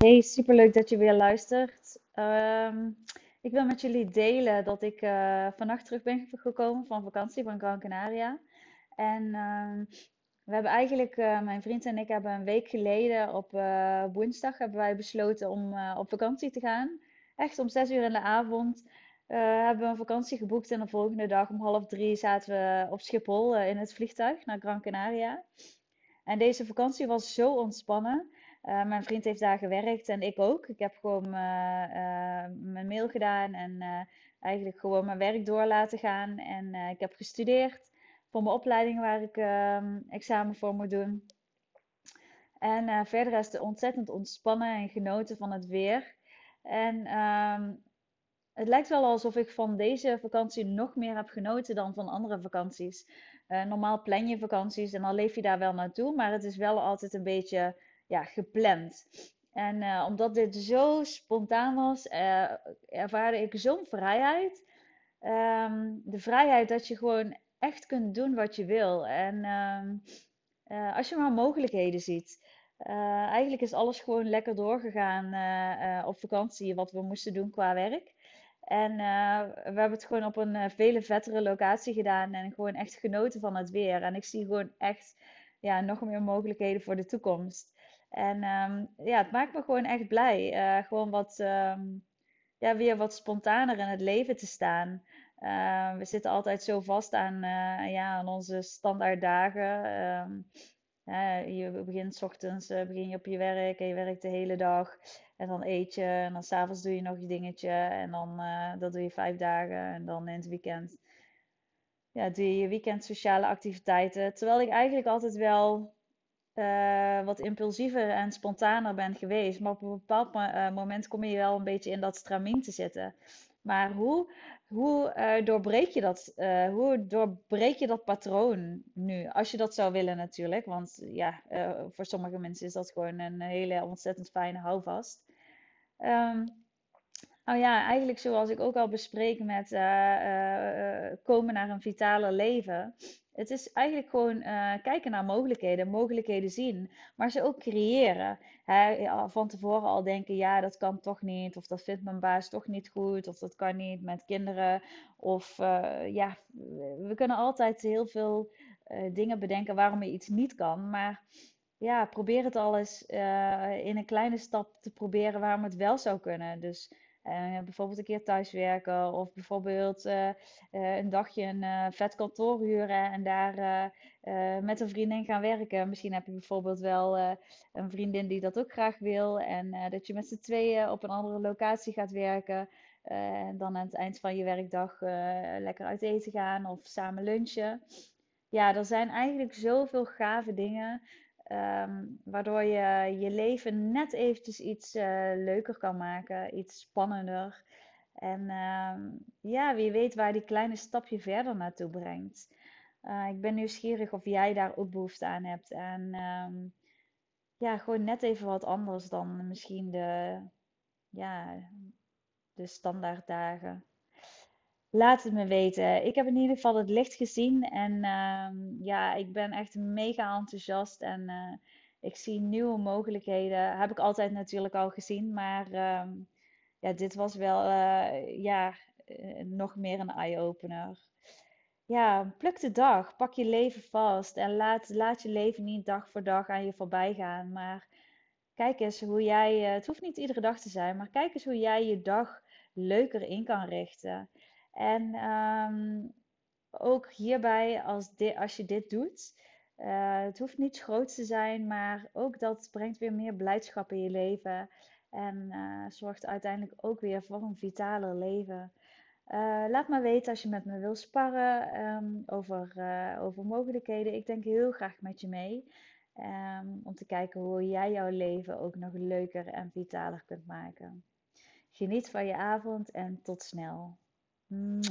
Hey, superleuk dat je weer luistert. Ehm, ik wil met jullie delen dat ik eh, vannacht terug ben gekomen van vakantie van Gran Canaria. En ehm, we hebben eigenlijk, eh, mijn vriend en ik hebben een week geleden op eh, woensdag hebben wij besloten om op vakantie te gaan. Echt om zes uur in de avond hebben we een vakantie geboekt en de volgende dag om half drie zaten we op Schiphol in het vliegtuig naar Gran Canaria. En deze vakantie was zo ontspannen. Uh, mijn vriend heeft daar gewerkt en ik ook. Ik heb gewoon uh, mijn mail gedaan en eigenlijk gewoon mijn werk door laten gaan. En ik heb gestudeerd voor mijn opleiding waar ik ehm, examen voor moet doen. En verder is het ontzettend ontspannen en genoten van het weer. En ehm, het lijkt wel alsof ik van deze vakantie nog meer heb genoten dan van andere vakanties. normaal plan je vakanties en dan leef je daar wel naartoe, maar het is wel altijd een beetje ja, gepland. En uh, omdat dit zo spontaan was, uh, ervaarde ik zo'n vrijheid. Um, de vrijheid dat je gewoon echt kunt doen wat je wil. En um, uh, als je maar mogelijkheden ziet. eigenlijk is alles gewoon lekker doorgegaan op vakantie, wat we moesten doen qua werk. En we hebben het gewoon op een vele vettere locatie gedaan en gewoon echt genoten van het weer. En ik zie gewoon echt ja, nog meer mogelijkheden voor de toekomst. En um, ja, het maakt me gewoon echt blij. Uh, gewoon wat, um, ja, weer wat spontaner in het leven te staan. Uh, we zitten altijd zo vast aan, uh, ja, aan onze standaard dagen. Um, je begint s ochtends begin je op je werk en je werkt de hele dag. En dan eet je en dan s'avonds doe je nog je dingetje. En dan dat doe je vijf dagen en dan in het weekend. Ja, doe je je weekend sociale activiteiten. Terwijl ik eigenlijk altijd wel uh, wat impulsiever en spontaner ben geweest. Maar op een bepaald uh, moment kom je wel een beetje in dat stramien te zitten. Maar hoe, hoe uh, doorbreek je dat? hoe doorbreek je dat patroon nu? Als je dat zou willen natuurlijk. Want ja, voor sommige mensen is dat gewoon een hele ontzettend fijne houvast. Nou ja, eigenlijk zoals ik ook al bespreek met komen naar een vitaler leven het is eigenlijk gewoon uh, kijken naar mogelijkheden, mogelijkheden zien, maar ze ook creëren. Hè, van tevoren al denken, ja, dat kan toch niet, of dat vindt mijn baas toch niet goed, of dat kan niet met kinderen. Of uh, ja, we kunnen altijd heel veel uh, dingen bedenken waarom je iets niet kan, maar ja, probeer het al eens in een kleine stap te proberen waarom het wel zou kunnen. Dus uh, bijvoorbeeld een keer thuiswerken of bijvoorbeeld uh, uh, een dagje een vet kantoor huren en daar met een vriendin gaan werken. Misschien heb je bijvoorbeeld wel een vriendin die dat ook graag wil en dat je met z'n tweeën op een andere locatie gaat werken. en dan aan het eind van je werkdag lekker uit eten gaan of samen lunchen. Ja, er zijn eigenlijk zoveel gave dingen Ehm, waardoor je je leven net eventjes iets uh, leuker kan maken, iets spannender. En uh, ja, wie weet waar die kleine stapje verder naartoe brengt. Uh, ik ben nieuwsgierig of jij daar ook behoefte aan hebt. En um, ja, gewoon net even wat anders dan misschien de, ja, de standaard dagen. Laat het me weten. Ik heb in ieder geval het licht gezien. En ehm, ja, ik ben echt mega enthousiast. En uh, ik zie nieuwe mogelijkheden. Heb ik altijd natuurlijk al gezien. Maar uh, ja, dit was wel uh, ja, eh, nog meer een eye-opener. Ja, pluk de dag. Pak je leven vast. En laat, laat je leven niet dag voor dag aan je voorbij gaan. Maar kijk eens hoe jij. het hoeft niet iedere dag te zijn. Maar kijk eens hoe jij je dag leuker in kan richten. En um, ook hierbij, als, als je dit doet, uh, het hoeft niet groot te zijn, maar ook dat brengt weer meer blijdschap in je leven. En uh, zorgt uiteindelijk ook weer voor een vitaler leven. Uh, laat me weten als je met me wil sparren um, over, over mogelijkheden. Ik denk heel graag met je mee. Um, om te kijken hoe jij jouw leven ook nog leuker en vitaler kunt maken. Geniet van je avond en tot snel. 嗯